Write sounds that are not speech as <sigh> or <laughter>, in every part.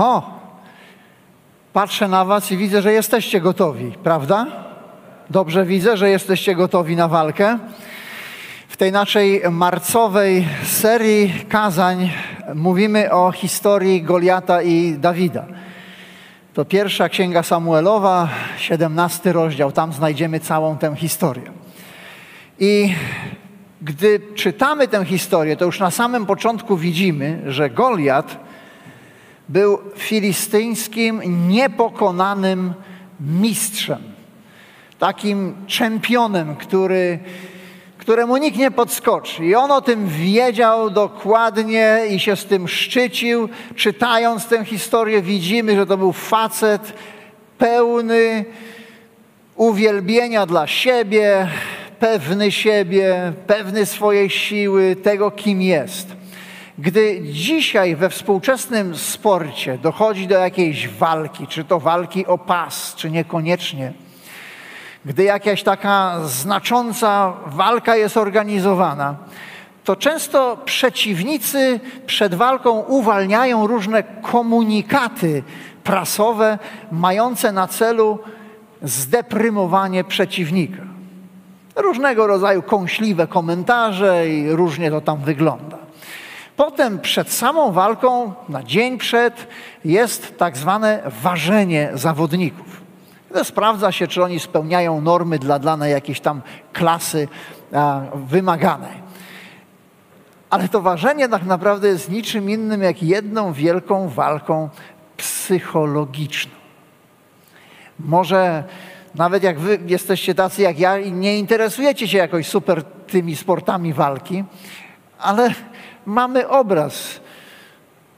Oho! Patrzę na Was i widzę, że jesteście gotowi, prawda? Dobrze widzę, że jesteście gotowi na walkę. W tej naszej marcowej serii kazań mówimy o historii Goliata i Dawida. To pierwsza księga Samuelowa, 17 rozdział, tam znajdziemy całą tę historię. I gdy czytamy tę historię, to już na samym początku widzimy, że Goliat był filistyńskim, niepokonanym mistrzem. Takim czempionem, który, któremu nikt nie podskoczy. I on o tym wiedział dokładnie i się z tym szczycił. Czytając tę historię, widzimy, że to był facet pełny uwielbienia dla siebie, pewny siebie, pewny swojej siły, tego kim jest. Gdy dzisiaj we współczesnym sporcie dochodzi do jakiejś walki, czy to walki o pas, czy niekoniecznie, gdy jakaś taka znacząca walka jest organizowana, to często przeciwnicy przed walką uwalniają różne komunikaty prasowe mające na celu zdeprymowanie przeciwnika. Różnego rodzaju kąśliwe komentarze i różnie to tam wygląda. Potem przed samą walką, na dzień przed, jest tak zwane ważenie zawodników. Sprawdza się, czy oni spełniają normy dla danej jakiejś tam klasy wymaganej. Ale to ważenie tak naprawdę jest niczym innym jak jedną wielką walką psychologiczną. Może nawet jak wy jesteście tacy jak ja i nie interesujecie się jakoś super tymi sportami walki, ale mamy obraz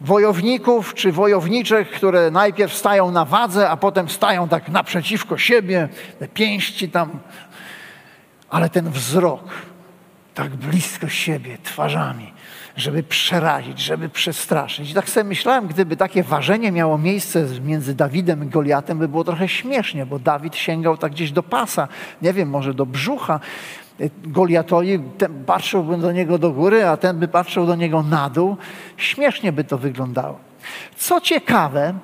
wojowników czy wojowniczek, które najpierw stają na wadze, a potem stają tak naprzeciwko siebie, te pięści tam, ale ten wzrok tak blisko siebie, twarzami, żeby przerazić, żeby przestraszyć. I tak sobie myślałem, gdyby takie ważenie miało miejsce między Dawidem i Goliatem, by było trochę śmiesznie, bo Dawid sięgał tak gdzieś do pasa, nie wiem, może do brzucha, Goliatowi, ten patrzyłby do niego do góry, a ten by patrzył do niego na dół. Śmiesznie by to wyglądało. Co ciekawe,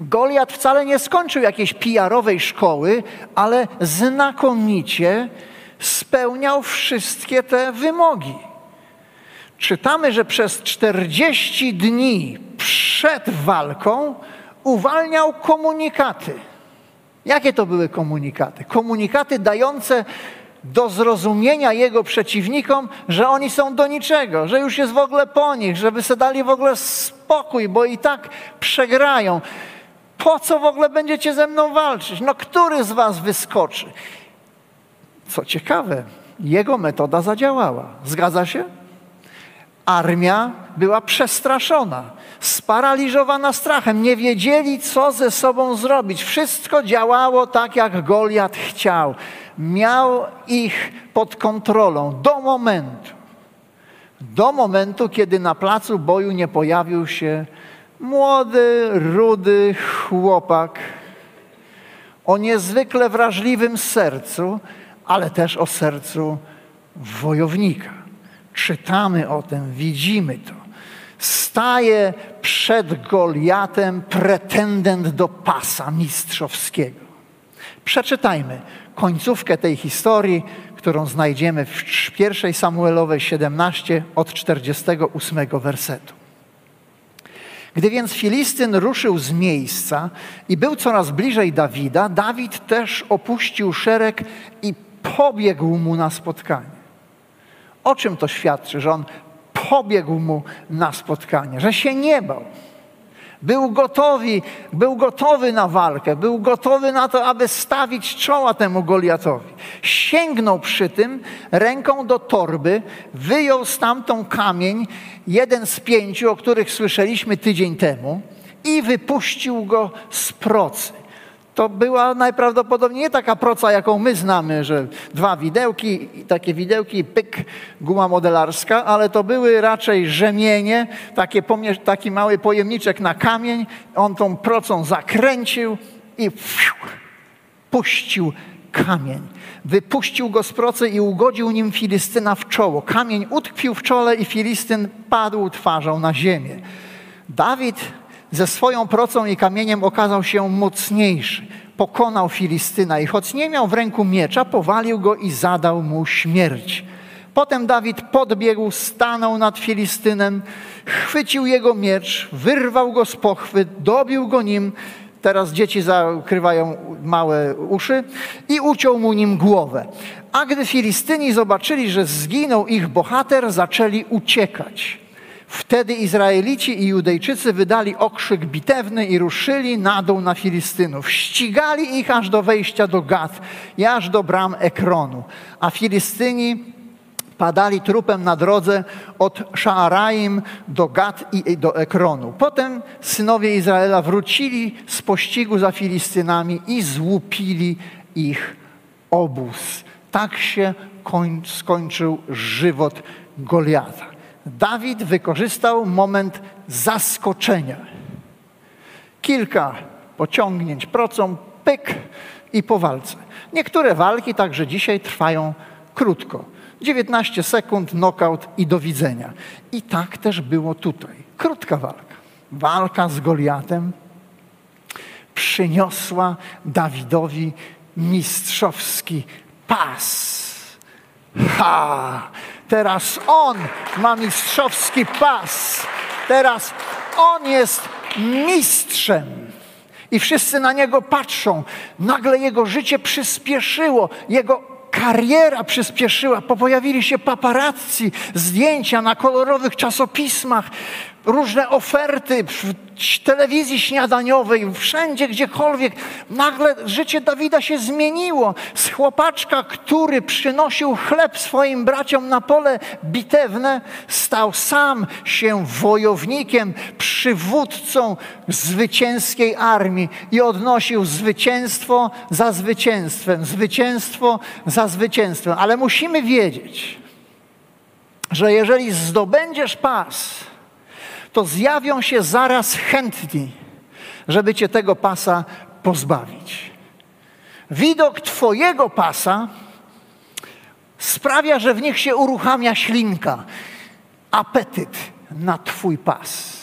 Goliat wcale nie skończył jakiejś PR-owej szkoły, ale znakomicie spełniał wszystkie te wymogi. Czytamy, że przez 40 dni przed walką uwalniał komunikaty. Jakie to były komunikaty? Komunikaty dające do zrozumienia jego przeciwnikom, że oni są do niczego, że już jest w ogóle po nich, żeby sobie dali w ogóle spokój, bo i tak przegrają. Po co w ogóle będziecie ze mną walczyć? No, który z was wyskoczy? Co ciekawe, jego metoda zadziałała. Zgadza się? Armia była przestraszona, sparaliżowana strachem, nie wiedzieli, co ze sobą zrobić. Wszystko działało tak, jak Goliat chciał miał ich pod kontrolą do momentu. Do momentu, kiedy na placu boju nie pojawił się młody, rudy chłopak o niezwykle wrażliwym sercu, ale też o sercu wojownika. Czytamy o tym, widzimy to. Staje przed Goliatem pretendent do pasa mistrzowskiego. Przeczytajmy końcówkę tej historii, którą znajdziemy w pierwszej Samuelowej 17 od 48 wersetu. Gdy więc Filistyn ruszył z miejsca i był coraz bliżej Dawida, Dawid też opuścił szereg i pobiegł mu na spotkanie. O czym to świadczy, że on pobiegł mu na spotkanie, że się nie bał. Był gotowy, był gotowy na walkę, był gotowy na to, aby stawić czoła temu Goliatowi. sięgnął przy tym ręką do torby, wyjął stamtąd kamień, jeden z pięciu, o których słyszeliśmy tydzień temu, i wypuścił go z procy. To była najprawdopodobniej nie taka proca, jaką my znamy, że dwa widełki, takie widełki, pyk, guma modelarska, ale to były raczej rzemienie, takie, taki mały pojemniczek na kamień. On tą procą zakręcił i fiu, puścił kamień. Wypuścił go z procy i ugodził nim Filistyna w czoło. Kamień utkwił w czole i Filistyn padł twarzą na ziemię. Dawid ze swoją procą i kamieniem okazał się mocniejszy. Pokonał Filistyna i choć nie miał w ręku miecza, powalił go i zadał mu śmierć. Potem Dawid podbiegł, stanął nad Filistynem, chwycił jego miecz, wyrwał go z pochwy, dobił go nim, teraz dzieci zakrywają małe uszy, i uciął mu nim głowę. A gdy Filistyni zobaczyli, że zginął ich bohater, zaczęli uciekać. Wtedy Izraelici i Judejczycy wydali okrzyk bitewny i ruszyli na dół na Filistynów. Ścigali ich aż do wejścia do Gad i aż do bram Ekronu. A Filistyni padali trupem na drodze od Szaaraim do Gad i do Ekronu. Potem synowie Izraela wrócili z pościgu za Filistynami i złupili ich obóz. Tak się skończył żywot Goliata. Dawid wykorzystał moment zaskoczenia. Kilka pociągnięć procą, pyk i po walce. Niektóre walki także dzisiaj trwają krótko. 19 sekund, knockout i do widzenia. I tak też było tutaj. Krótka walka. Walka z Goliatem przyniosła Dawidowi mistrzowski pas. Ha! Teraz on ma mistrzowski pas. Teraz on jest mistrzem. I wszyscy na niego patrzą. Nagle jego życie przyspieszyło, jego kariera przyspieszyła. Pojawili się paparazzi, zdjęcia na kolorowych czasopismach różne oferty w telewizji śniadaniowej, wszędzie, gdziekolwiek. Nagle życie Dawida się zmieniło. Z chłopaczka, który przynosił chleb swoim braciom na pole bitewne, stał sam się wojownikiem, przywódcą zwycięskiej armii i odnosił zwycięstwo za zwycięstwem, zwycięstwo za zwycięstwem. Ale musimy wiedzieć, że jeżeli zdobędziesz pas, to zjawią się zaraz chętni, żeby cię tego pasa pozbawić. Widok Twojego pasa sprawia, że w nich się uruchamia ślinka, apetyt na Twój pas.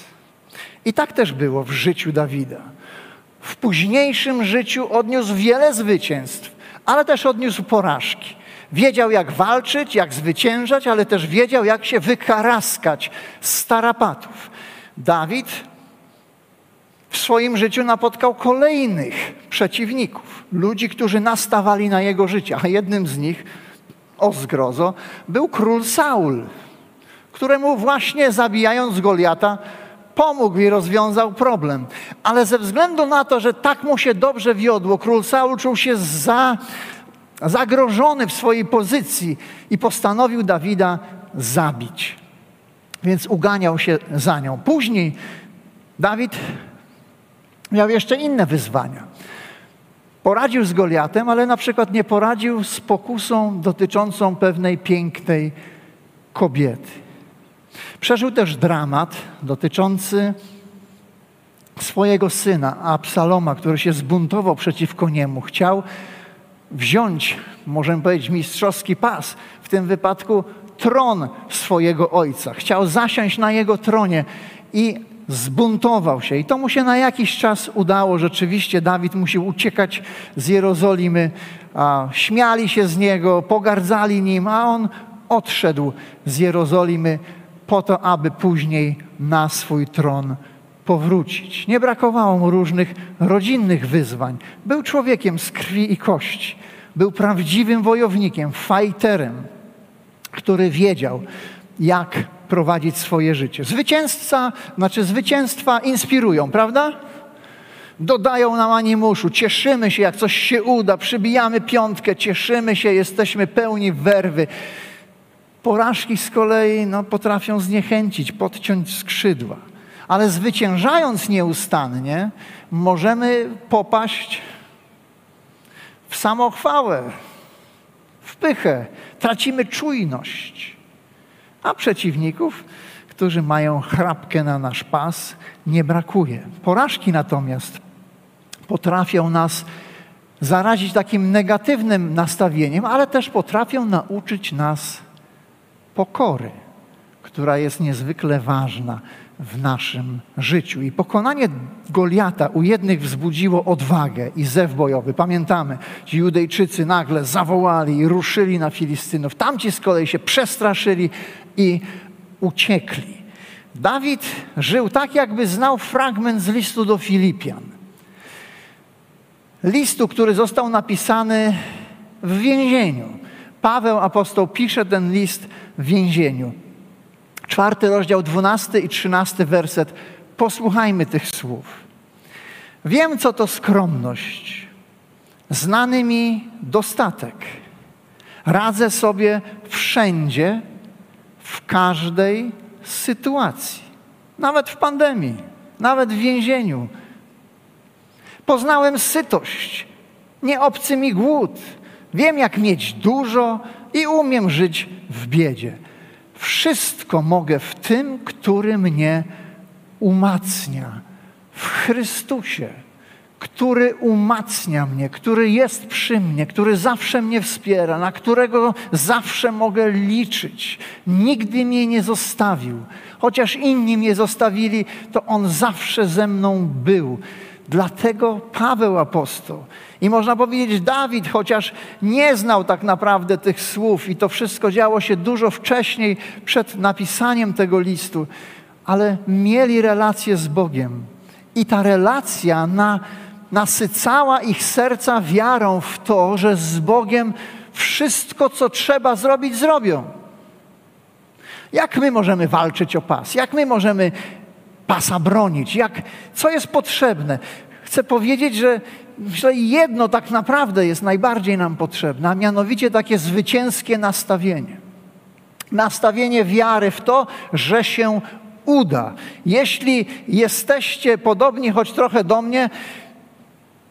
I tak też było w życiu Dawida. W późniejszym życiu odniósł wiele zwycięstw, ale też odniósł porażki. Wiedział, jak walczyć, jak zwyciężać, ale też wiedział, jak się wykaraskać z tarapatów. Dawid w swoim życiu napotkał kolejnych przeciwników, ludzi, którzy nastawali na jego życie, a jednym z nich, o zgrozo, był król Saul, któremu właśnie zabijając Goliata pomógł i rozwiązał problem. Ale ze względu na to, że tak mu się dobrze wiodło, król Saul czuł się za, zagrożony w swojej pozycji i postanowił Dawida zabić więc uganiał się za nią. Później Dawid miał jeszcze inne wyzwania. Poradził z Goliatem, ale na przykład nie poradził z pokusą dotyczącą pewnej pięknej kobiety. Przeżył też dramat dotyczący swojego syna, Absaloma, który się zbuntował przeciwko niemu. Chciał wziąć, możemy powiedzieć, mistrzowski pas. W tym wypadku tron swojego ojca. Chciał zasiąść na jego tronie i zbuntował się. I to mu się na jakiś czas udało. Rzeczywiście Dawid musiał uciekać z Jerozolimy. A, śmiali się z niego, pogardzali nim, a on odszedł z Jerozolimy po to, aby później na swój tron powrócić. Nie brakowało mu różnych rodzinnych wyzwań. Był człowiekiem z krwi i kości. Był prawdziwym wojownikiem, fajterem który wiedział, jak prowadzić swoje życie. Zwycięzca, znaczy zwycięstwa inspirują, prawda? dodają nam animuszu, cieszymy się, jak coś się uda, przybijamy piątkę, cieszymy się, jesteśmy pełni werwy. Porażki z kolei no, potrafią zniechęcić, podciąć skrzydła. Ale zwyciężając nieustannie, możemy popaść w samochwałę, w pychę, tracimy czujność. A przeciwników, którzy mają chrapkę na nasz pas, nie brakuje. Porażki natomiast potrafią nas zarazić takim negatywnym nastawieniem, ale też potrafią nauczyć nas pokory, która jest niezwykle ważna w naszym życiu. I pokonanie Goliata u jednych wzbudziło odwagę i zew bojowy. Pamiętamy, ci Judejczycy nagle zawołali i ruszyli na Filistynów. Tamci z kolei się przestraszyli i uciekli. Dawid żył tak, jakby znał fragment z listu do Filipian. Listu, który został napisany w więzieniu. Paweł apostoł pisze ten list w więzieniu. Czwarty rozdział, dwunasty i trzynasty werset. Posłuchajmy tych słów. Wiem, co to skromność. Znany mi dostatek. Radzę sobie wszędzie, w każdej sytuacji. Nawet w pandemii, nawet w więzieniu. Poznałem sytość, nie obcy mi głód. Wiem, jak mieć dużo i umiem żyć w biedzie. Wszystko mogę w tym, który mnie umacnia. W Chrystusie, który umacnia mnie, który jest przy mnie, który zawsze mnie wspiera, na którego zawsze mogę liczyć. Nigdy mnie nie zostawił. Chociaż inni mnie zostawili, to On zawsze ze mną był. Dlatego Paweł apostoł i można powiedzieć Dawid, chociaż nie znał tak naprawdę tych słów i to wszystko działo się dużo wcześniej przed napisaniem tego listu, ale mieli relację z Bogiem. I ta relacja na, nasycała ich serca wiarą w to, że z Bogiem wszystko, co trzeba zrobić, zrobią. Jak my możemy walczyć o pas? Jak my możemy pasa bronić? Jak, co jest potrzebne? Chcę powiedzieć, że myślę, jedno tak naprawdę jest najbardziej nam potrzebne, a mianowicie takie zwycięskie nastawienie. Nastawienie wiary w to, że się uda. Jeśli jesteście podobni choć trochę do mnie,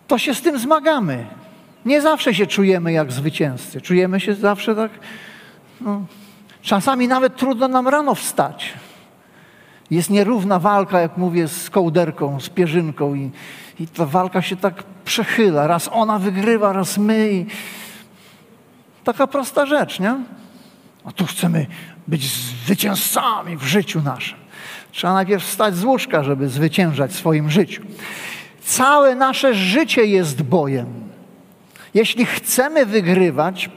to się z tym zmagamy. Nie zawsze się czujemy jak zwycięzcy. Czujemy się zawsze tak. No, czasami nawet trudno nam rano wstać. Jest nierówna walka, jak mówię, z kołderką, z pierzynką i, i ta walka się tak przechyla. Raz ona wygrywa, raz my. I... Taka prosta rzecz, nie? A tu chcemy być zwycięzcami w życiu naszym. Trzeba najpierw wstać z łóżka, żeby zwyciężać w swoim życiu. Całe nasze życie jest bojem. Jeśli chcemy wygrywać,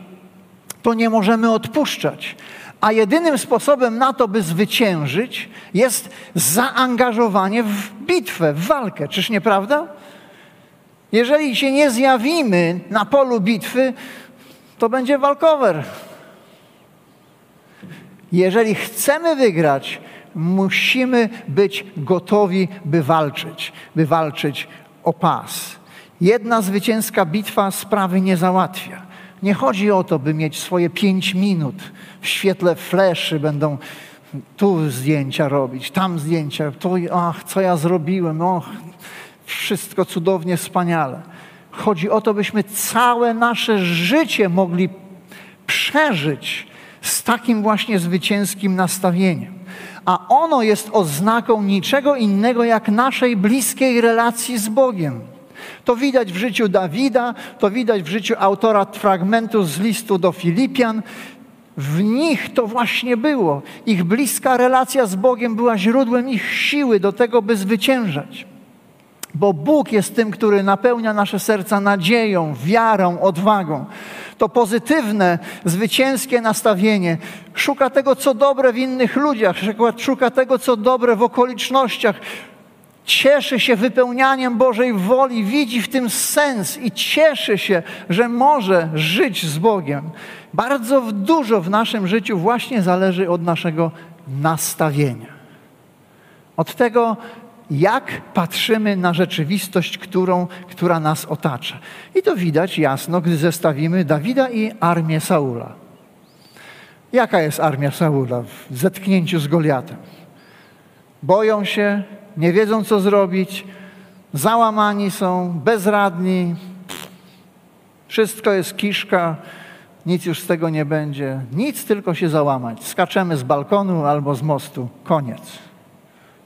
to nie możemy odpuszczać. A jedynym sposobem na to, by zwyciężyć, jest zaangażowanie w bitwę, w walkę. Czyż nie prawda? Jeżeli się nie zjawimy na polu bitwy, to będzie walkover. Jeżeli chcemy wygrać, musimy być gotowi, by walczyć, by walczyć o pas. Jedna zwycięska bitwa sprawy nie załatwia. Nie chodzi o to, by mieć swoje pięć minut w świetle fleszy, będą tu zdjęcia robić, tam zdjęcia, to, ach, co ja zrobiłem, och, wszystko cudownie, wspaniale. Chodzi o to, byśmy całe nasze życie mogli przeżyć z takim właśnie zwycięskim nastawieniem. A ono jest oznaką niczego innego jak naszej bliskiej relacji z Bogiem. To widać w życiu Dawida, to widać w życiu autora fragmentu z listu do Filipian. W nich to właśnie było. Ich bliska relacja z Bogiem była źródłem ich siły do tego, by zwyciężać. Bo Bóg jest tym, który napełnia nasze serca nadzieją, wiarą, odwagą. To pozytywne, zwycięskie nastawienie szuka tego, co dobre w innych ludziach, szuka tego, co dobre w okolicznościach, cieszy się wypełnianiem Bożej woli, widzi w tym sens i cieszy się, że może żyć z Bogiem. Bardzo dużo w naszym życiu właśnie zależy od naszego nastawienia. Od tego, jak patrzymy na rzeczywistość, którą, która nas otacza. I to widać jasno, gdy zestawimy Dawida i armię Saula. Jaka jest armia Saula w zetknięciu z Goliatem? Boją się, nie wiedzą co zrobić, załamani są, bezradni, wszystko jest kiszka, nic już z tego nie będzie, nic tylko się załamać. Skaczemy z balkonu albo z mostu, koniec.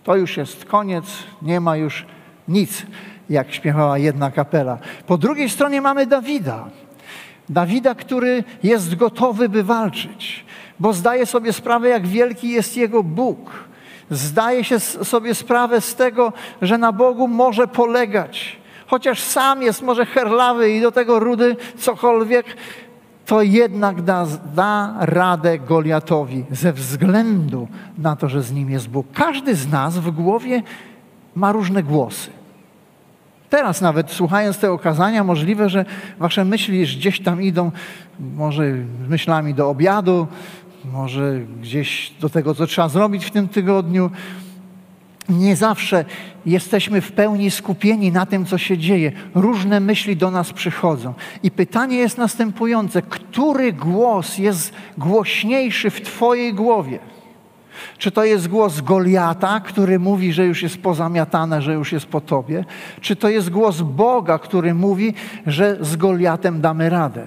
To już jest koniec, nie ma już nic, jak śpiewała jedna kapela. Po drugiej stronie mamy Dawida. Dawida, który jest gotowy, by walczyć, bo zdaje sobie sprawę, jak wielki jest jego Bóg. Zdaje się sobie sprawę z tego, że na Bogu może polegać. Chociaż sam jest może herlawy i do tego rudy cokolwiek, to jednak da, da radę Goliatowi ze względu na to, że z nim jest Bóg. Każdy z nas w głowie ma różne głosy. Teraz nawet słuchając tego kazania, możliwe, że wasze myśli gdzieś tam idą, może myślami do obiadu, może gdzieś do tego, co trzeba zrobić w tym tygodniu. Nie zawsze jesteśmy w pełni skupieni na tym, co się dzieje. Różne myśli do nas przychodzą. I pytanie jest następujące: który głos jest głośniejszy w Twojej głowie? Czy to jest głos Goliata, który mówi, że już jest pozamiatane, że już jest po tobie? Czy to jest głos Boga, który mówi, że z Goliatem damy radę?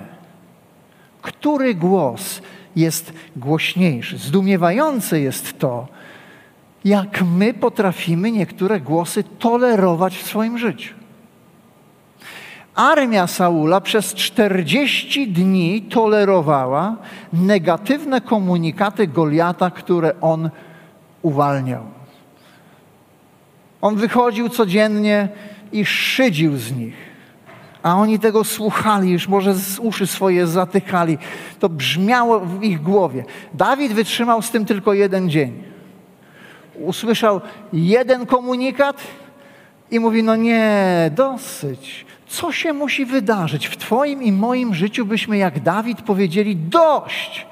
Który głos jest głośniejszy? Zdumiewające jest to, jak my potrafimy niektóre głosy tolerować w swoim życiu. Armia Saula przez 40 dni tolerowała negatywne komunikaty Goliata, które on uwalniał. On wychodził codziennie i szydził z nich. A oni tego słuchali, już może z uszy swoje zatykali. To brzmiało w ich głowie. Dawid wytrzymał z tym tylko jeden dzień usłyszał jeden komunikat i mówi: No nie, dosyć. Co się musi wydarzyć w Twoim i moim życiu, byśmy jak Dawid powiedzieli: Dość,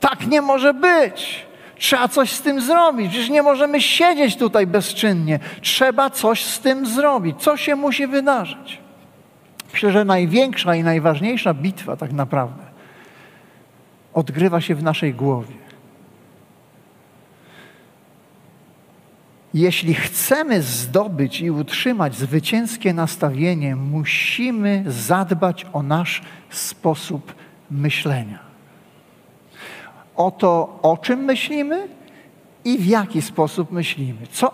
tak nie może być. Trzeba coś z tym zrobić. Przecież nie możemy siedzieć tutaj bezczynnie. Trzeba coś z tym zrobić. Co się musi wydarzyć? Myślę, że największa i najważniejsza bitwa tak naprawdę odgrywa się w naszej głowie. Jeśli chcemy zdobyć i utrzymać zwycięskie nastawienie, musimy zadbać o nasz sposób myślenia. O to, o czym myślimy i w jaki sposób myślimy. Co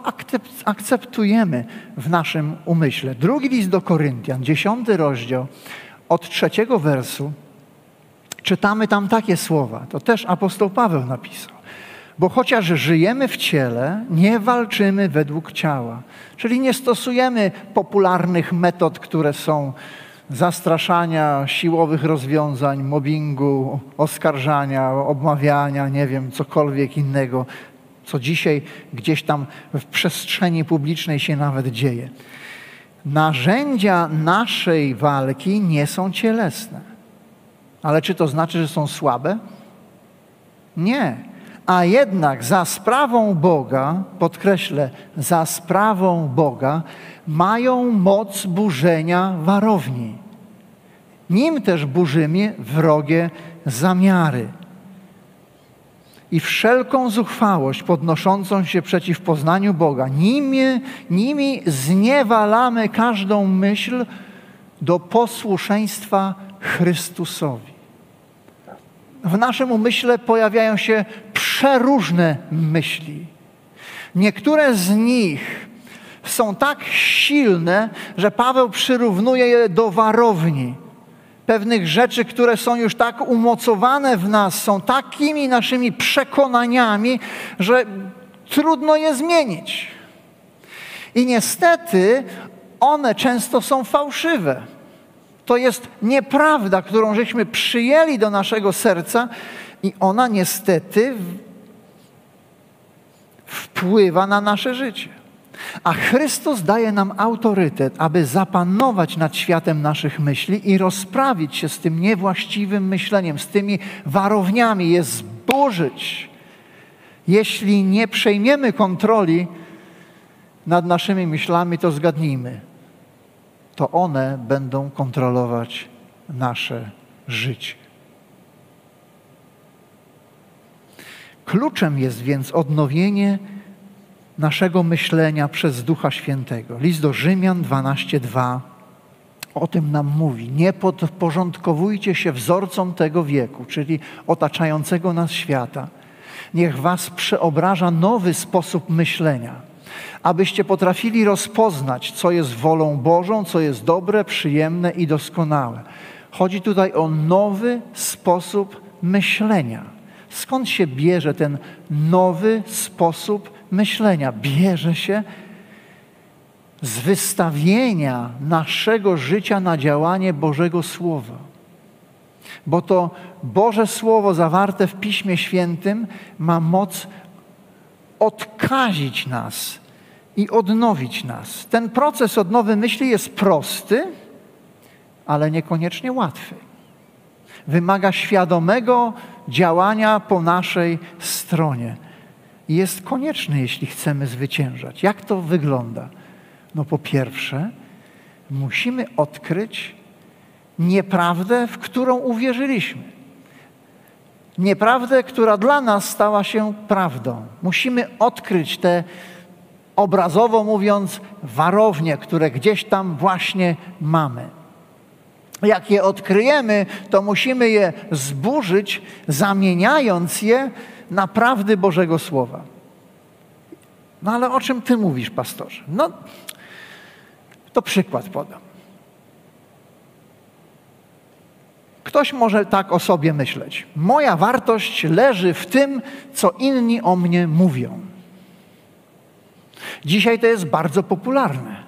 akceptujemy w naszym umyśle. Drugi list do Koryntian, dziesiąty rozdział, od trzeciego wersu, czytamy tam takie słowa. To też apostoł Paweł napisał. Bo chociaż żyjemy w ciele, nie walczymy według ciała. Czyli nie stosujemy popularnych metod, które są zastraszania, siłowych rozwiązań, mobbingu, oskarżania, obmawiania, nie wiem, cokolwiek innego, co dzisiaj gdzieś tam w przestrzeni publicznej się nawet dzieje. Narzędzia naszej walki nie są cielesne. Ale czy to znaczy, że są słabe? Nie a jednak za sprawą Boga, podkreślę, za sprawą Boga, mają moc burzenia warowni. Nim też burzymy wrogie zamiary i wszelką zuchwałość podnoszącą się przeciw poznaniu Boga. Nimi, nimi zniewalamy każdą myśl do posłuszeństwa Chrystusowi. W naszym umyśle pojawiają się przeróżne myśli. Niektóre z nich są tak silne, że Paweł przyrównuje je do warowni. Pewnych rzeczy, które są już tak umocowane w nas, są takimi naszymi przekonaniami, że trudno je zmienić. I niestety one często są fałszywe. To jest nieprawda, którą żeśmy przyjęli do naszego serca i ona niestety wpływa na nasze życie. A Chrystus daje nam autorytet, aby zapanować nad światem naszych myśli i rozprawić się z tym niewłaściwym myśleniem, z tymi warowniami, je zburzyć. Jeśli nie przejmiemy kontroli, nad naszymi myślami, to zgadnijmy, to one będą kontrolować nasze życie. Kluczem jest więc odnowienie naszego myślenia przez Ducha Świętego. List do Rzymian 12:2 o tym nam mówi. Nie podporządkowujcie się wzorcom tego wieku, czyli otaczającego nas świata. Niech was przeobraża nowy sposób myślenia, abyście potrafili rozpoznać, co jest wolą Bożą, co jest dobre, przyjemne i doskonałe. Chodzi tutaj o nowy sposób myślenia. Skąd się bierze ten nowy sposób myślenia? Bierze się z wystawienia naszego życia na działanie Bożego Słowa. Bo to Boże Słowo zawarte w Piśmie Świętym ma moc odkazić nas i odnowić nas. Ten proces odnowy myśli jest prosty, ale niekoniecznie łatwy. Wymaga świadomego działania po naszej stronie. Jest konieczny, jeśli chcemy zwyciężać. Jak to wygląda? No po pierwsze, musimy odkryć nieprawdę, w którą uwierzyliśmy. Nieprawdę, która dla nas stała się prawdą. Musimy odkryć te, obrazowo mówiąc, warownie, które gdzieś tam właśnie mamy. Jak je odkryjemy, to musimy je zburzyć, zamieniając je na prawdy Bożego Słowa. No ale o czym ty mówisz, pastorze? No, to przykład podam. Ktoś może tak o sobie myśleć. Moja wartość leży w tym, co inni o mnie mówią. Dzisiaj to jest bardzo popularne,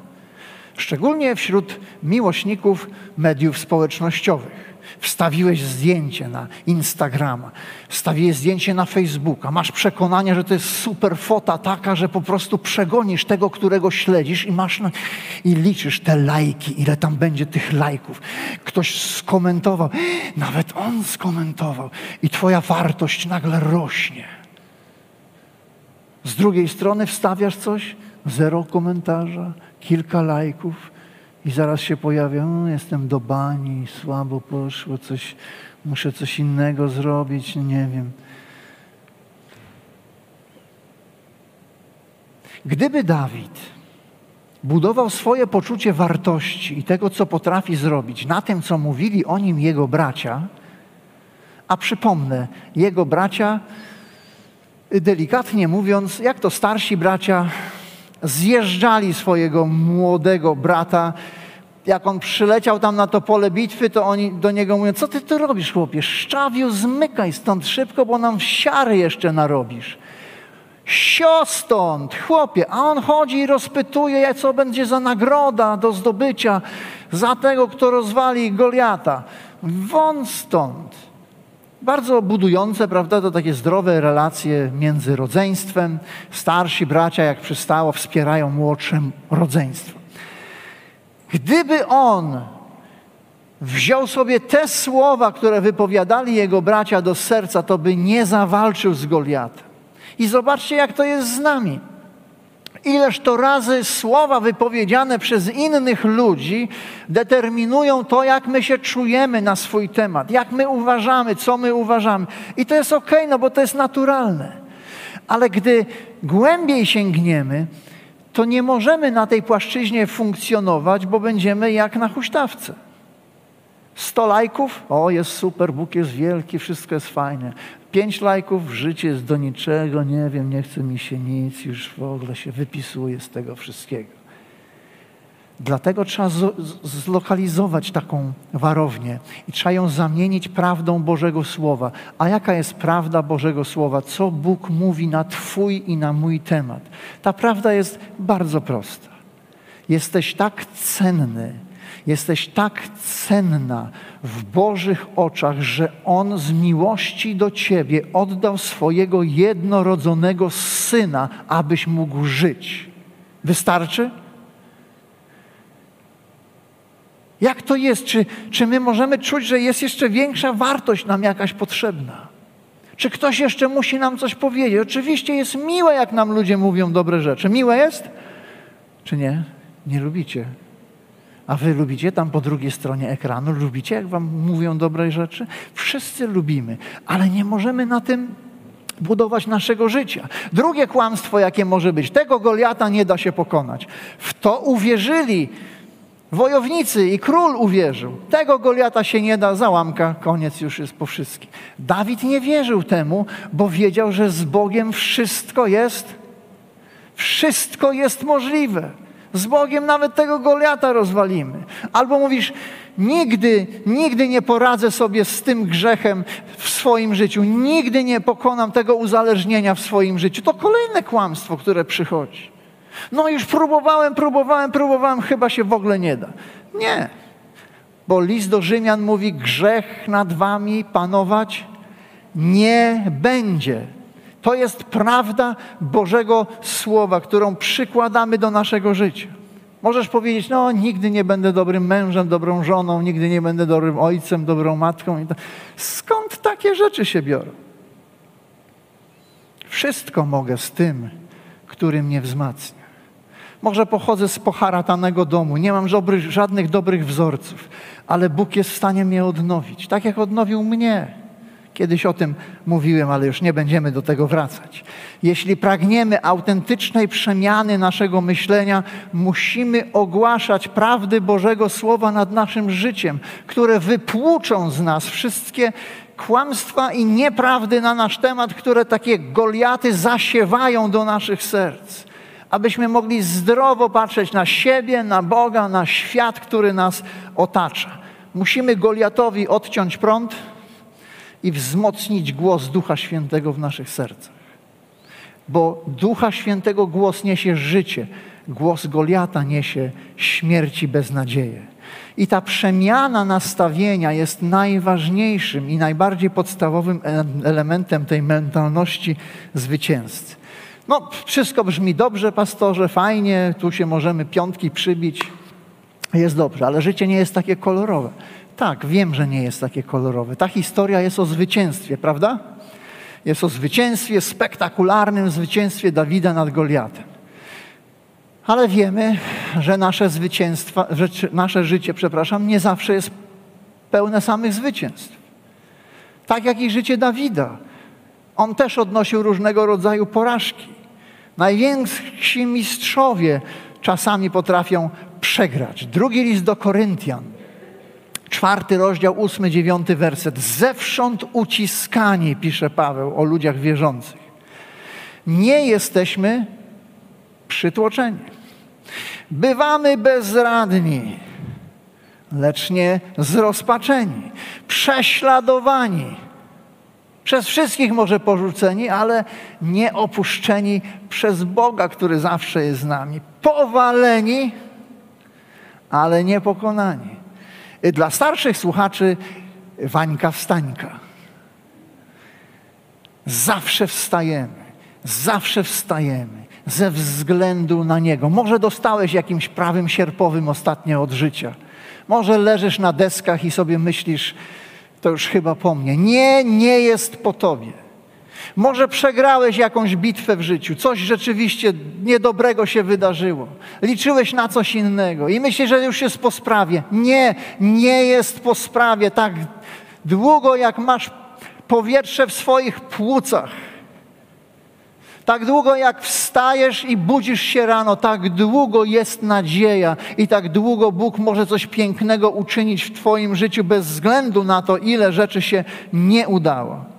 szczególnie wśród miłośników mediów społecznościowych. Wstawiłeś zdjęcie na Instagrama, wstawiłeś zdjęcie na Facebooka, masz przekonanie, że to jest super fota taka, że po prostu przegonisz tego, którego śledzisz i masz na... i liczysz te lajki, ile tam będzie tych lajków. Ktoś skomentował, nawet on skomentował i twoja wartość nagle rośnie. Z drugiej strony wstawiasz coś, zero komentarza, kilka lajków i zaraz się pojawia, no, jestem do bani, słabo poszło, coś, muszę coś innego zrobić, nie wiem. Gdyby Dawid budował swoje poczucie wartości i tego, co potrafi zrobić, na tym, co mówili o nim jego bracia, a przypomnę, jego bracia, delikatnie mówiąc, jak to starsi bracia zjeżdżali swojego młodego brata. Jak on przyleciał tam na to pole bitwy, to oni do niego mówią, co ty tu robisz, chłopie? Szczawiu, zmykaj stąd szybko, bo nam siary jeszcze narobisz. Sio stąd, chłopie. A on chodzi i rozpytuje, co będzie za nagroda do zdobycia za tego, kto rozwali Goliata. Won stąd. Bardzo budujące, prawda, to takie zdrowe relacje między rodzeństwem. Starsi bracia, jak przystało, wspierają młodszym rodzeństwo. Gdyby on wziął sobie te słowa, które wypowiadali jego bracia do serca, to by nie zawalczył z Goliatem. I zobaczcie, jak to jest z nami. Ileż to razy słowa wypowiedziane przez innych ludzi determinują to, jak my się czujemy na swój temat, jak my uważamy, co my uważamy. I to jest ok, no bo to jest naturalne. Ale gdy głębiej sięgniemy, to nie możemy na tej płaszczyźnie funkcjonować, bo będziemy jak na huśtawce. 100 lajków, o jest super, Bóg jest wielki, wszystko jest fajne. Pięć lajków, życie jest do niczego, nie wiem, nie chce mi się nic, już w ogóle się wypisuje z tego wszystkiego. Dlatego trzeba zlokalizować taką warownię i trzeba ją zamienić prawdą Bożego Słowa. A jaka jest prawda Bożego Słowa? Co Bóg mówi na Twój i na mój temat? Ta prawda jest bardzo prosta. Jesteś tak cenny, Jesteś tak cenna w Bożych oczach, że On z miłości do Ciebie oddał swojego jednorodzonego syna, abyś mógł żyć. Wystarczy? Jak to jest? Czy, czy my możemy czuć, że jest jeszcze większa wartość nam jakaś potrzebna? Czy ktoś jeszcze musi nam coś powiedzieć? Oczywiście jest miłe, jak nam ludzie mówią dobre rzeczy. Miłe jest? Czy nie? Nie lubicie. A wy lubicie tam po drugiej stronie ekranu? Lubicie, jak wam mówią dobre rzeczy? Wszyscy lubimy, ale nie możemy na tym budować naszego życia. Drugie kłamstwo, jakie może być, tego Goliata nie da się pokonać. W to uwierzyli wojownicy i król uwierzył. Tego Goliata się nie da, załamka, koniec już jest po wszystkim. Dawid nie wierzył temu, bo wiedział, że z Bogiem wszystko jest, wszystko jest możliwe. Z Bogiem nawet tego Goliata rozwalimy. Albo mówisz, nigdy, nigdy nie poradzę sobie z tym grzechem w swoim życiu, nigdy nie pokonam tego uzależnienia w swoim życiu. To kolejne kłamstwo, które przychodzi. No już próbowałem, próbowałem, próbowałem, chyba się w ogóle nie da. Nie. Bo list do Rzymian mówi, grzech nad wami panować nie będzie. To jest prawda Bożego Słowa, którą przykładamy do naszego życia. Możesz powiedzieć, no nigdy nie będę dobrym mężem, dobrą żoną, nigdy nie będę dobrym ojcem, dobrą matką. Skąd takie rzeczy się biorą? Wszystko mogę z tym, który mnie wzmacnia. Może pochodzę z poharatanego domu, nie mam żadnych dobrych wzorców, ale Bóg jest w stanie mnie odnowić, tak jak odnowił mnie. Kiedyś o tym mówiłem, ale już nie będziemy do tego wracać. Jeśli pragniemy autentycznej przemiany naszego myślenia, musimy ogłaszać prawdy Bożego Słowa nad naszym życiem, które wypłuczą z nas wszystkie kłamstwa i nieprawdy na nasz temat, które takie goliaty zasiewają do naszych serc. Abyśmy mogli zdrowo patrzeć na siebie, na Boga, na świat, który nas otacza. Musimy Goliatowi odciąć prąd i wzmocnić głos Ducha Świętego w naszych sercach. Bo Ducha Świętego głos niesie życie, głos Goliata niesie śmierć i beznadzieję. I ta przemiana nastawienia jest najważniejszym i najbardziej podstawowym elementem tej mentalności zwycięzcy. No, wszystko brzmi dobrze, pastorze, fajnie, tu się możemy piątki przybić, jest dobrze, ale życie nie jest takie kolorowe. Tak, wiem, że nie jest takie kolorowe. Ta historia jest o zwycięstwie, prawda? Jest o zwycięstwie, spektakularnym zwycięstwie Dawida nad Goliatem. Ale wiemy, że nasze zwycięstwa, że nasze życie, przepraszam, nie zawsze jest pełne samych zwycięstw. Tak jak i życie Dawida. On też odnosił różnego rodzaju porażki. Najwięksi mistrzowie czasami potrafią przegrać. Drugi list do Koryntian czwarty rozdział, ósmy, dziewiąty werset. Zewsząd uciskani, pisze Paweł o ludziach wierzących. Nie jesteśmy przytłoczeni. Bywamy bezradni, lecz nie zrozpaczeni, prześladowani. Przez wszystkich może porzuceni, ale nie opuszczeni przez Boga, który zawsze jest z nami. Powaleni, ale nie pokonani. Dla starszych słuchaczy Wańka wstańka. Zawsze wstajemy, zawsze wstajemy ze względu na Niego. Może dostałeś jakimś prawym sierpowym ostatnio od życia. Może leżysz na deskach i sobie myślisz, to już chyba po mnie. Nie, nie jest po Tobie. Może przegrałeś jakąś bitwę w życiu, coś rzeczywiście niedobrego się wydarzyło. Liczyłeś na coś innego i myślisz, że już jest po sprawie. Nie, nie jest po sprawie. Tak długo, jak masz powietrze w swoich płucach, tak długo jak wstajesz i budzisz się rano, tak długo jest nadzieja i tak długo Bóg może coś pięknego uczynić w Twoim życiu bez względu na to, ile rzeczy się nie udało.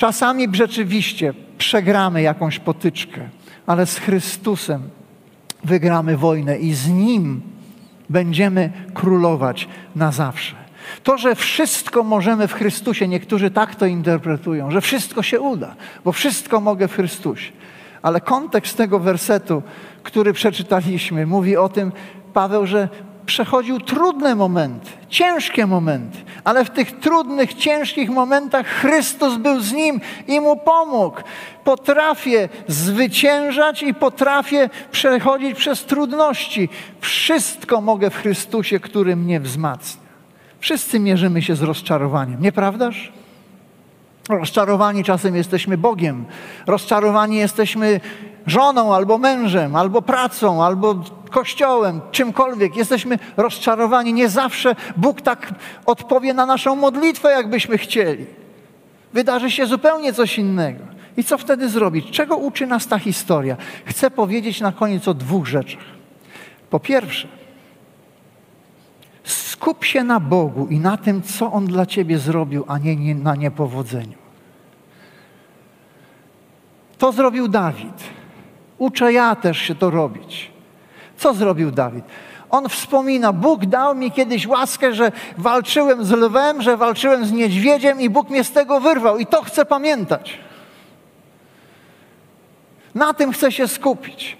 Czasami rzeczywiście przegramy jakąś potyczkę, ale z Chrystusem wygramy wojnę i z Nim będziemy królować na zawsze. To, że wszystko możemy w Chrystusie, niektórzy tak to interpretują, że wszystko się uda, bo wszystko mogę w Chrystusie. Ale kontekst tego wersetu, który przeczytaliśmy, mówi o tym, Paweł, że przechodził trudne momenty, ciężkie momenty, ale w tych trudnych, ciężkich momentach Chrystus był z nim i mu pomógł. Potrafię zwyciężać i potrafię przechodzić przez trudności. Wszystko mogę w Chrystusie, który mnie wzmacnia. Wszyscy mierzymy się z rozczarowaniem, nieprawdaż? Rozczarowani czasem jesteśmy Bogiem, rozczarowani jesteśmy żoną, albo mężem, albo pracą, albo kościołem, czymkolwiek. Jesteśmy rozczarowani. Nie zawsze Bóg tak odpowie na naszą modlitwę, jakbyśmy chcieli. Wydarzy się zupełnie coś innego. I co wtedy zrobić? Czego uczy nas ta historia? Chcę powiedzieć na koniec o dwóch rzeczach. Po pierwsze, skup się na Bogu i na tym, co On dla ciebie zrobił, a nie na niepowodzeniu. To zrobił Dawid. Uczę ja też się to robić. Co zrobił Dawid? On wspomina, Bóg dał mi kiedyś łaskę, że walczyłem z lwem, że walczyłem z niedźwiedziem i Bóg mnie z tego wyrwał. I to chcę pamiętać. Na tym chcę się skupić.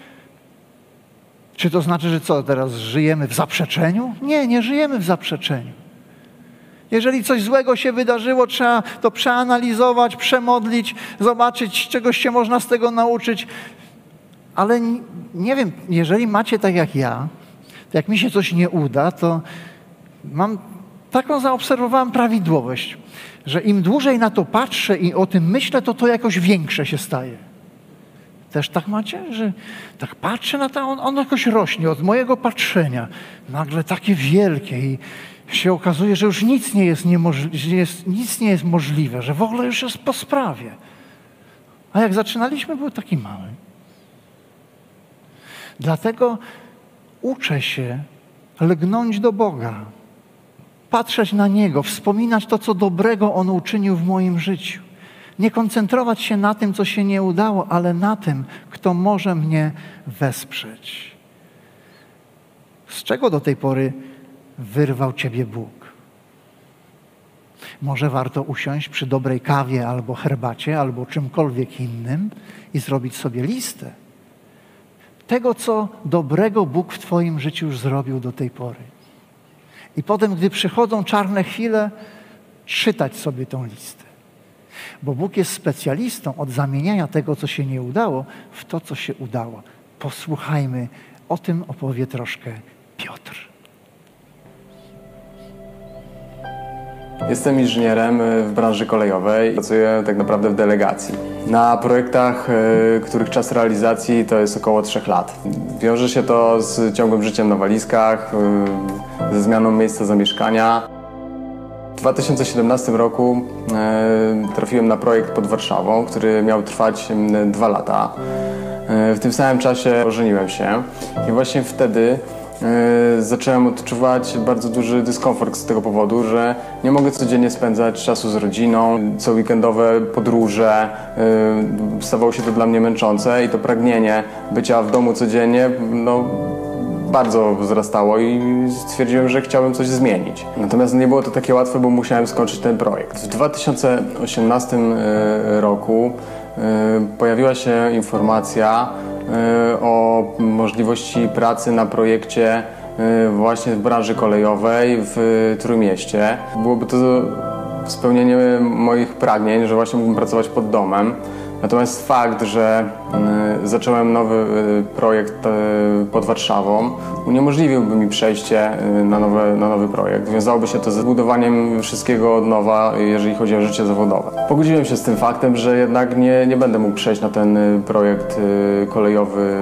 Czy to znaczy, że co, teraz żyjemy w zaprzeczeniu? Nie, nie żyjemy w zaprzeczeniu. Jeżeli coś złego się wydarzyło, trzeba to przeanalizować, przemodlić, zobaczyć, czegoś się można z tego nauczyć. Ale nie wiem, jeżeli macie tak jak ja, jak mi się coś nie uda, to mam taką zaobserwowałem prawidłowość, że im dłużej na to patrzę i o tym myślę, to to jakoś większe się staje. Też tak macie, że tak patrzę na to, on, on jakoś rośnie od mojego patrzenia. Nagle takie wielkie i się okazuje, że już nic nie jest, niemożli- jest, nic nie jest możliwe, że w ogóle już jest po sprawie. A jak zaczynaliśmy, był taki mały. Dlatego uczę się lgnąć do Boga, patrzeć na Niego, wspominać to, co dobrego On uczynił w moim życiu. Nie koncentrować się na tym, co się nie udało, ale na tym, kto może mnie wesprzeć. Z czego do tej pory wyrwał Ciebie Bóg? Może warto usiąść przy dobrej kawie albo herbacie, albo czymkolwiek innym i zrobić sobie listę tego, co dobrego Bóg w Twoim życiu już zrobił do tej pory. I potem, gdy przychodzą czarne chwile, czytać sobie tą listę. Bo Bóg jest specjalistą od zamieniania tego, co się nie udało, w to, co się udało. Posłuchajmy, o tym opowie troszkę Piotr. Jestem inżynierem e, w branży kolejowej. Pracuję tak naprawdę w delegacji. Na projektach, e, których czas realizacji to jest około 3 lat. Wiąże się to z ciągłym życiem na walizkach, e, ze zmianą miejsca zamieszkania. W 2017 roku trafiłem na projekt pod Warszawą, który miał trwać dwa lata. W tym samym czasie ożeniłem się i właśnie wtedy zacząłem odczuwać bardzo duży dyskomfort z tego powodu, że nie mogę codziennie spędzać czasu z rodziną, co weekendowe podróże. E, stawało się to dla mnie męczące i to pragnienie bycia w domu codziennie no, bardzo wzrastało i stwierdziłem, że chciałbym coś zmienić. Natomiast nie było to takie łatwe, bo musiałem skończyć ten projekt. W 2018 e, roku pojawiła się informacja, E, o możliwości pracy na projekcie e, właśnie w branży kolejowej w Trójmieście. Byłoby to spełnienie moich pragnień, że właśnie mógłbym pracować pod domem. Natomiast fakt, że y, zacząłem nowy y, projekt y, pod Warszawą, uniemożliwiłby mi przejście na, nowe, na nowy projekt. Wiązałoby się to z budowaniem wszystkiego od nowa, jeżeli chodzi o życie zawodowe. Pogodziłem się z tym faktem, że jednak nie, nie będę mógł przejść na ten projekt kolejowy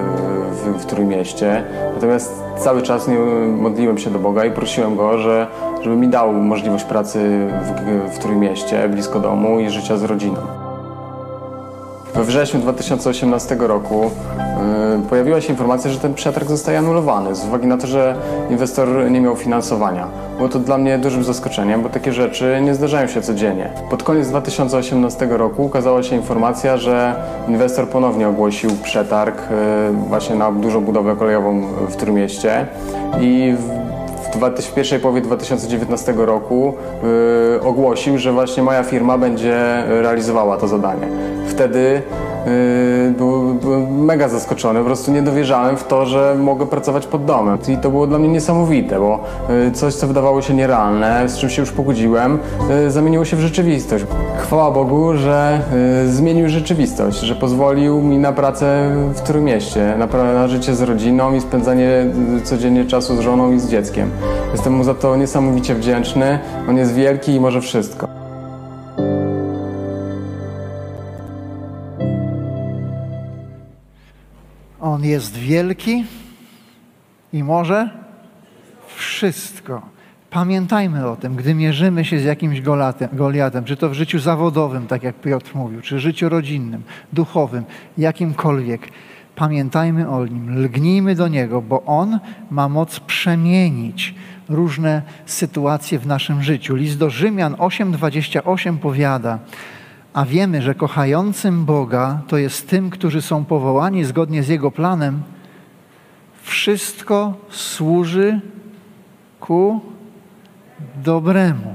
w, w Trójmieście. Natomiast cały czas nie modliłem się do Boga i prosiłem Go, że, żeby mi dał możliwość pracy w, w Trójmieście, blisko domu i życia z rodziną. We wrześniu 2018 roku yy, pojawiła się informacja, że ten przetarg zostaje anulowany z uwagi na to, że inwestor nie miał finansowania. Było to dla mnie dużym zaskoczeniem, bo takie rzeczy nie zdarzają się codziennie. Pod koniec 2018 roku ukazała się informacja, że inwestor ponownie ogłosił przetarg yy, właśnie na dużą budowę kolejową w Trójmieście i w pierwszej połowie 2019 roku yy, ogłosił, że właśnie moja firma będzie realizowała to zadanie. Wtedy Yy, byłem mega zaskoczony, po prostu nie dowierzałem w to, że mogę pracować pod domem. I to było dla mnie niesamowite, bo yy, coś, co wydawało się nierealne, z czym się już pogodziłem, yy, zamieniło się w rzeczywistość. Chwała Bogu, że zmienił rzeczywistość, że pozwolił mi na pracę w Trójmieście, na, na życie z rodziną i spędzanie codziennie czasu z żoną i z dzieckiem. Jestem mu za to niesamowicie wdzięczny. On jest wielki i może wszystko. On jest wielki i może wszystko. Pamiętajmy o tym, gdy mierzymy się z jakimś Goliatem, Goliatem, czy to w życiu zawodowym, tak jak Piotr mówił, czy życiu rodzinnym, duchowym, jakimkolwiek. Pamiętajmy o nim, lgnijmy do niego, bo on ma moc przemienić różne sytuacje w naszym życiu. List do Rzymian 8:28 powiada: A wiemy, że kochającym Boga to jest tym, którzy są powołani zgodnie z jego planem. Wszystko służy ku dobremu.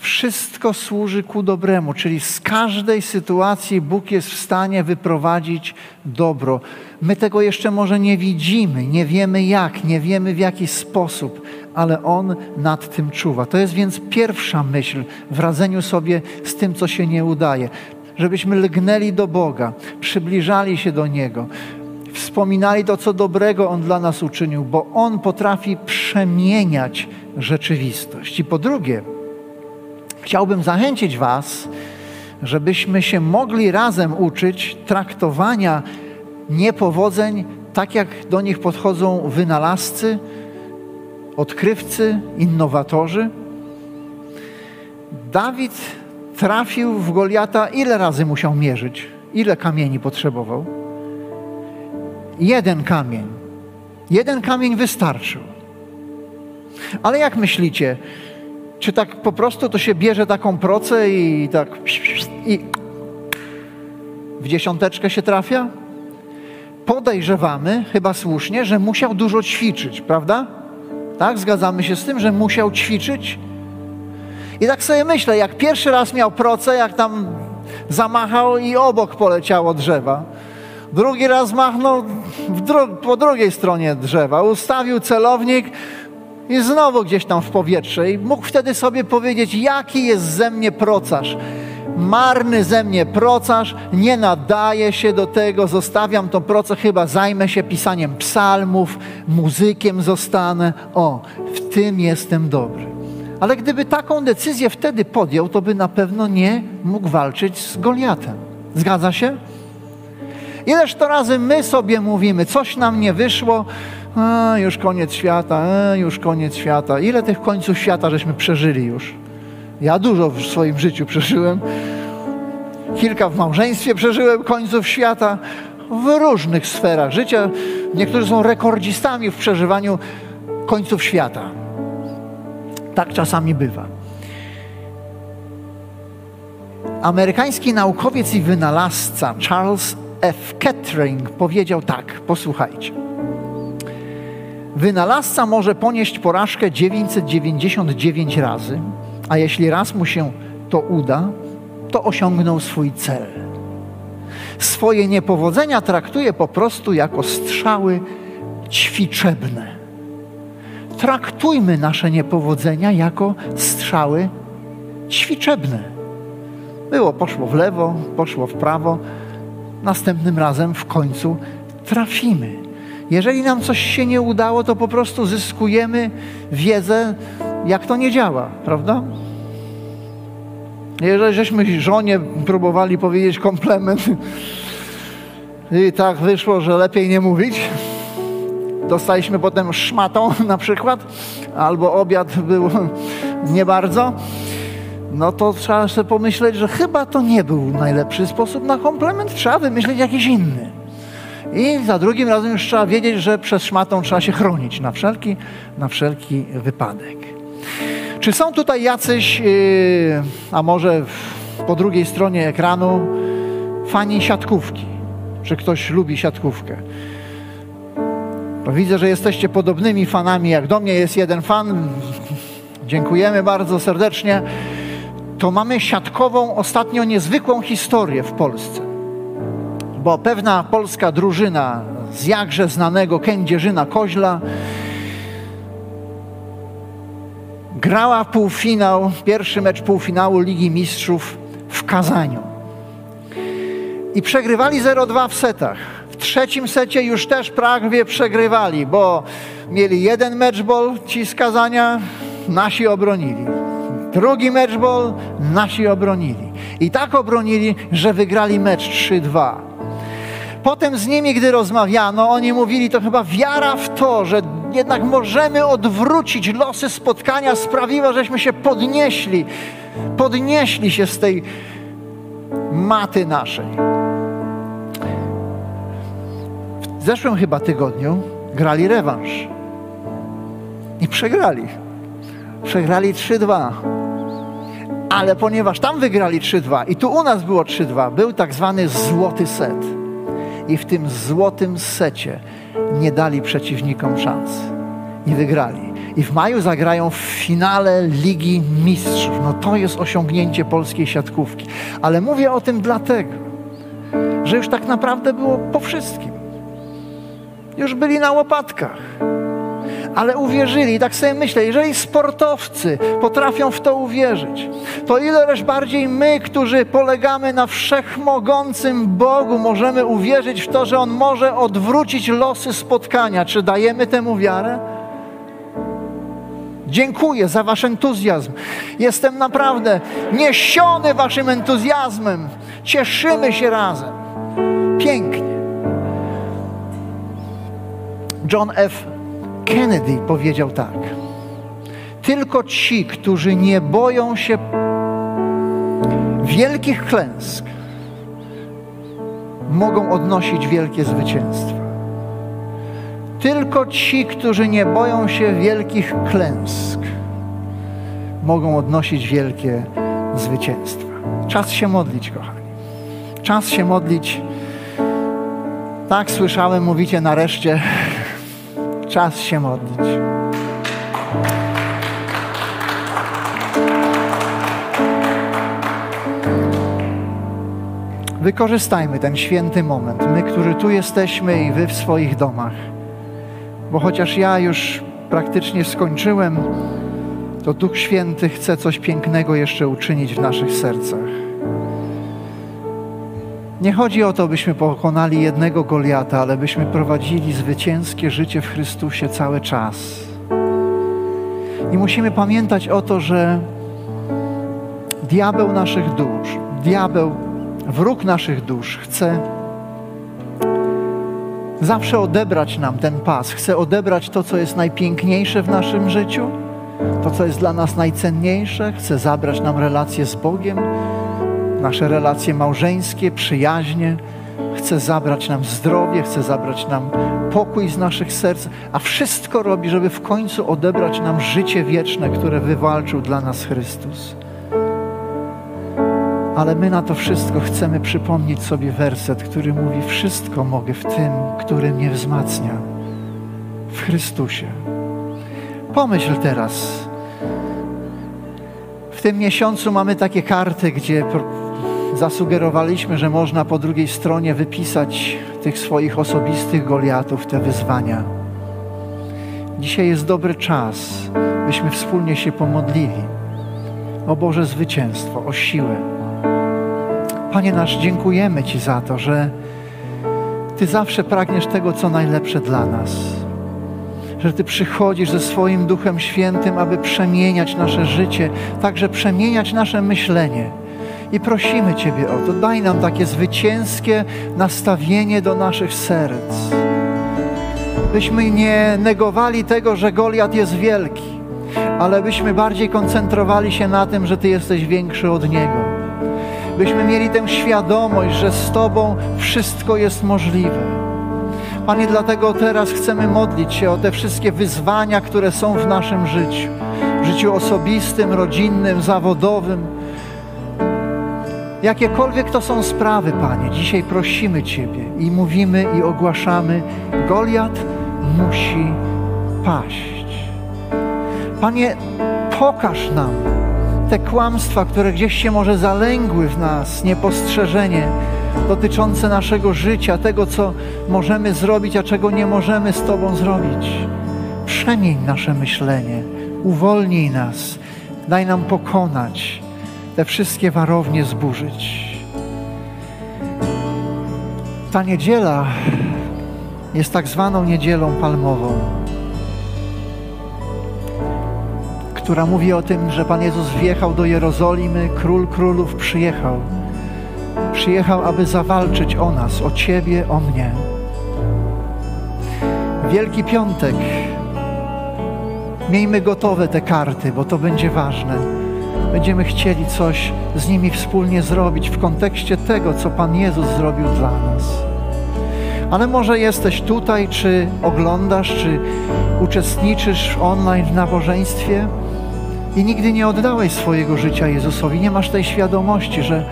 Wszystko służy ku dobremu, czyli z każdej sytuacji Bóg jest w stanie wyprowadzić dobro. My tego jeszcze może nie widzimy, nie wiemy jak, nie wiemy w jaki sposób, ale On nad tym czuwa. To jest więc pierwsza myśl w radzeniu sobie z tym, co się nie udaje. Żebyśmy lgnęli do Boga, przybliżali się do Niego, wspominali to, co dobrego On dla nas uczynił, bo On potrafi przemieniać rzeczywistość. I po drugie, chciałbym zachęcić Was, żebyśmy się mogli razem uczyć traktowania niepowodzeń tak, jak do nich podchodzą wynalazcy, odkrywcy, innowatorzy. Dawid trafił w Goliata, ile razy musiał mierzyć? Ile kamieni potrzebował? Jeden kamień. Jeden kamień wystarczył. Ale jak myślicie, czy tak po prostu to się bierze taką procę i tak i w dziesiąteczkę się trafia? Podejrzewamy, chyba słusznie, że musiał dużo ćwiczyć, prawda? Tak, zgadzamy się z tym, że musiał ćwiczyć. I tak sobie myślę, jak pierwszy raz miał procę, jak tam zamachał i obok poleciało drzewa. Drugi raz machnął dru po drugiej stronie drzewa, ustawił celownik i znowu gdzieś tam w powietrze. I mógł wtedy sobie powiedzieć, jaki jest ze mnie procarz. Marny ze mnie procarz, nie nadaje się do tego, zostawiam tą procę, chyba zajmę się pisaniem psalmów, muzykiem zostanę. O, w tym jestem dobry. Ale gdyby taką decyzję wtedy podjął, to by na pewno nie mógł walczyć z Goliatem. Zgadza się? Ileż to razy my sobie mówimy, coś nam nie wyszło, a, już koniec świata, a, już koniec świata. Ile tych końców świata żeśmy przeżyli już? Ja dużo w swoim życiu przeżyłem. Kilka w małżeństwie przeżyłem końców świata w różnych sferach życia. Niektórzy są rekordzistami w przeżywaniu końców świata. Tak czasami bywa. Amerykański naukowiec i wynalazca Charles F. Kettering powiedział tak, posłuchajcie. Wynalazca może ponieść porażkę 999 razy, a jeśli raz mu się to uda, to osiągnął swój cel. Swoje niepowodzenia traktuje po prostu jako strzały ćwiczebne. Traktujmy nasze niepowodzenia jako strzały ćwiczebne. Było, poszło w lewo, poszło w prawo, następnym razem w końcu trafimy. Jeżeli nam coś się nie udało, to po prostu zyskujemy wiedzę, jak to nie działa, prawda? Jeżeli żeśmy żonie próbowali powiedzieć komplement i tak wyszło, że lepiej nie mówić, dostaliśmy potem szmatą <laughs> na przykład, albo obiad był <laughs> nie bardzo, no to trzeba sobie pomyśleć, że chyba to nie był najlepszy sposób na komplement, trzeba wymyśleć jakiś inny. I za drugim razem już trzeba wiedzieć, że przez szmatą trzeba się chronić na wszelki, na wszelki wypadek. Czy są tutaj jacyś, yy, a może po drugiej stronie ekranu, fani siatkówki? Czy ktoś lubi siatkówkę? To widzę, że jesteście podobnymi fanami, jak do mnie jest jeden fan. Dziękujemy bardzo serdecznie. To mamy siatkową, ostatnio niezwykłą historię w Polsce. Bo pewna polska drużyna z jakże znanego Kędzierzyna Koźla grała półfinał, pierwszy mecz półfinału Ligi Mistrzów w Kazaniu. I przegrywali 0-2 w setach. W trzecim secie już też prawie przegrywali, bo mieli jeden meczbol ci z Kazania, nasi obronili. Drugi meczbol, nasi obronili. I tak obronili, że wygrali mecz 3-2. Potem z nimi, gdy rozmawiano, oni mówili, to chyba wiara w to, że jednak możemy odwrócić losy spotkania, sprawiła, żeśmy się podnieśli, podnieśli się z tej maty naszej. W zeszłym chyba tygodniu grali rewanż i przegrali. Przegrali 3-2. Ale ponieważ tam wygrali 3-2 i tu u nas było 3-2, był tak zwany złoty set. I w tym złotym secie nie dali przeciwnikom szans. I wygrali. I w maju zagrają w finale Ligi Mistrzów. No to jest osiągnięcie polskiej siatkówki. Ale mówię o tym dlatego, że już tak naprawdę było po wszystkim. Już byli na łopatkach ale uwierzyli. I tak sobie myślę, jeżeli sportowcy potrafią w to uwierzyć, to ileż bardziej my, którzy polegamy na wszechmogącym Bogu, możemy uwierzyć w to, że On może odwrócić losy spotkania. Czy dajemy temu wiarę? Dziękuję za Wasz entuzjazm. Jestem naprawdę niesiony Waszym entuzjazmem. Cieszymy się razem. Pięknie. John F. Kennedy powiedział tak: Tylko ci, którzy nie boją się wielkich klęsk, mogą odnosić wielkie zwycięstwa. Tylko ci, którzy nie boją się wielkich klęsk, mogą odnosić wielkie zwycięstwa. Czas się modlić, kochani. Czas się modlić. Tak słyszałem, mówicie nareszcie. Czas się modlić. Wykorzystajmy ten święty moment, my, którzy tu jesteśmy i wy w swoich domach. Bo chociaż ja już praktycznie skończyłem, to Duch Święty chce coś pięknego jeszcze uczynić w naszych sercach. Nie chodzi o to, byśmy pokonali jednego Goliata, ale byśmy prowadzili zwycięskie życie w Chrystusie cały czas. I musimy pamiętać o to, że diabeł naszych dusz, diabeł, wróg naszych dusz chce zawsze odebrać nam ten pas, chce odebrać to, co jest najpiękniejsze w naszym życiu, to, co jest dla nas najcenniejsze, chce zabrać nam relacje z Bogiem, nasze relacje małżeńskie, przyjaźnie. Chce zabrać nam zdrowie, chce zabrać nam pokój z naszych serc, a wszystko robi, żeby w końcu odebrać nam życie wieczne, które wywalczył dla nas Chrystus. Ale my na to wszystko chcemy przypomnieć sobie werset, który mówi: Wszystko mogę w tym, który mnie wzmacnia, w Chrystusie. Pomyśl teraz. W tym miesiącu mamy takie karty, gdzie zasugerowaliśmy, że można po drugiej stronie wypisać tych swoich osobistych Goliatów, te wyzwania. Dzisiaj jest dobry czas, byśmy wspólnie się pomodlili o Boże zwycięstwo, o siłę. Panie nasz, dziękujemy Ci za to, że Ty zawsze pragniesz tego, co najlepsze dla nas. Że Ty przychodzisz ze swoim Duchem Świętym, aby przemieniać nasze życie, także przemieniać nasze myślenie i prosimy Ciebie o to. Daj nam takie zwycięskie nastawienie do naszych serc. Byśmy nie negowali tego, że Goliat jest wielki, ale byśmy bardziej koncentrowali się na tym, że Ty jesteś większy od Niego. Byśmy mieli tę świadomość, że z Tobą wszystko jest możliwe. Panie, dlatego teraz chcemy modlić się o te wszystkie wyzwania, które są w naszym życiu. W życiu osobistym, rodzinnym, zawodowym Jakiekolwiek to są sprawy, Panie, dzisiaj prosimy Ciebie i mówimy i ogłaszamy, Goliat musi paść. Panie, pokaż nam te kłamstwa, które gdzieś się może zalęgły w nas, niepostrzeżenie dotyczące naszego życia, tego, co możemy zrobić, a czego nie możemy z Tobą zrobić. Przemień nasze myślenie, uwolnij nas, daj nam pokonać te wszystkie warownie zburzyć. Ta niedziela jest tak zwaną niedzielą palmową, która mówi o tym, że Pan Jezus wjechał do Jerozolimy, król królów przyjechał, Przyjechał, aby zawalczyć o nas, o Ciebie, o mnie. Wielki Piątek. Miejmy gotowe te karty, bo to będzie ważne. Będziemy chcieli coś z nimi wspólnie zrobić w kontekście tego, co Pan Jezus zrobił dla nas. Ale może jesteś tutaj, czy oglądasz, czy uczestniczysz online w nabożeństwie i nigdy nie oddałeś swojego życia Jezusowi. Nie masz tej świadomości, że,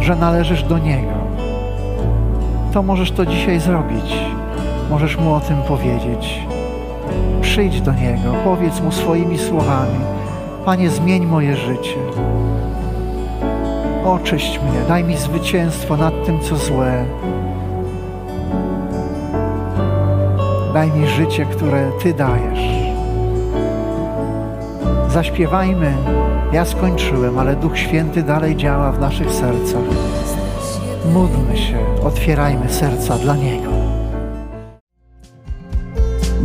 że należysz do Niego. To możesz to dzisiaj zrobić. Możesz Mu o tym powiedzieć. Przyjdź do Niego, powiedz Mu swoimi słowami: Panie, zmień moje życie. Oczyść mnie, daj mi zwycięstwo nad tym, co złe. Daj mi życie, które Ty dajesz. Zaśpiewajmy. Ja skończyłem, ale Duch Święty dalej działa w naszych sercach. Módlmy się, otwierajmy serca dla Niego.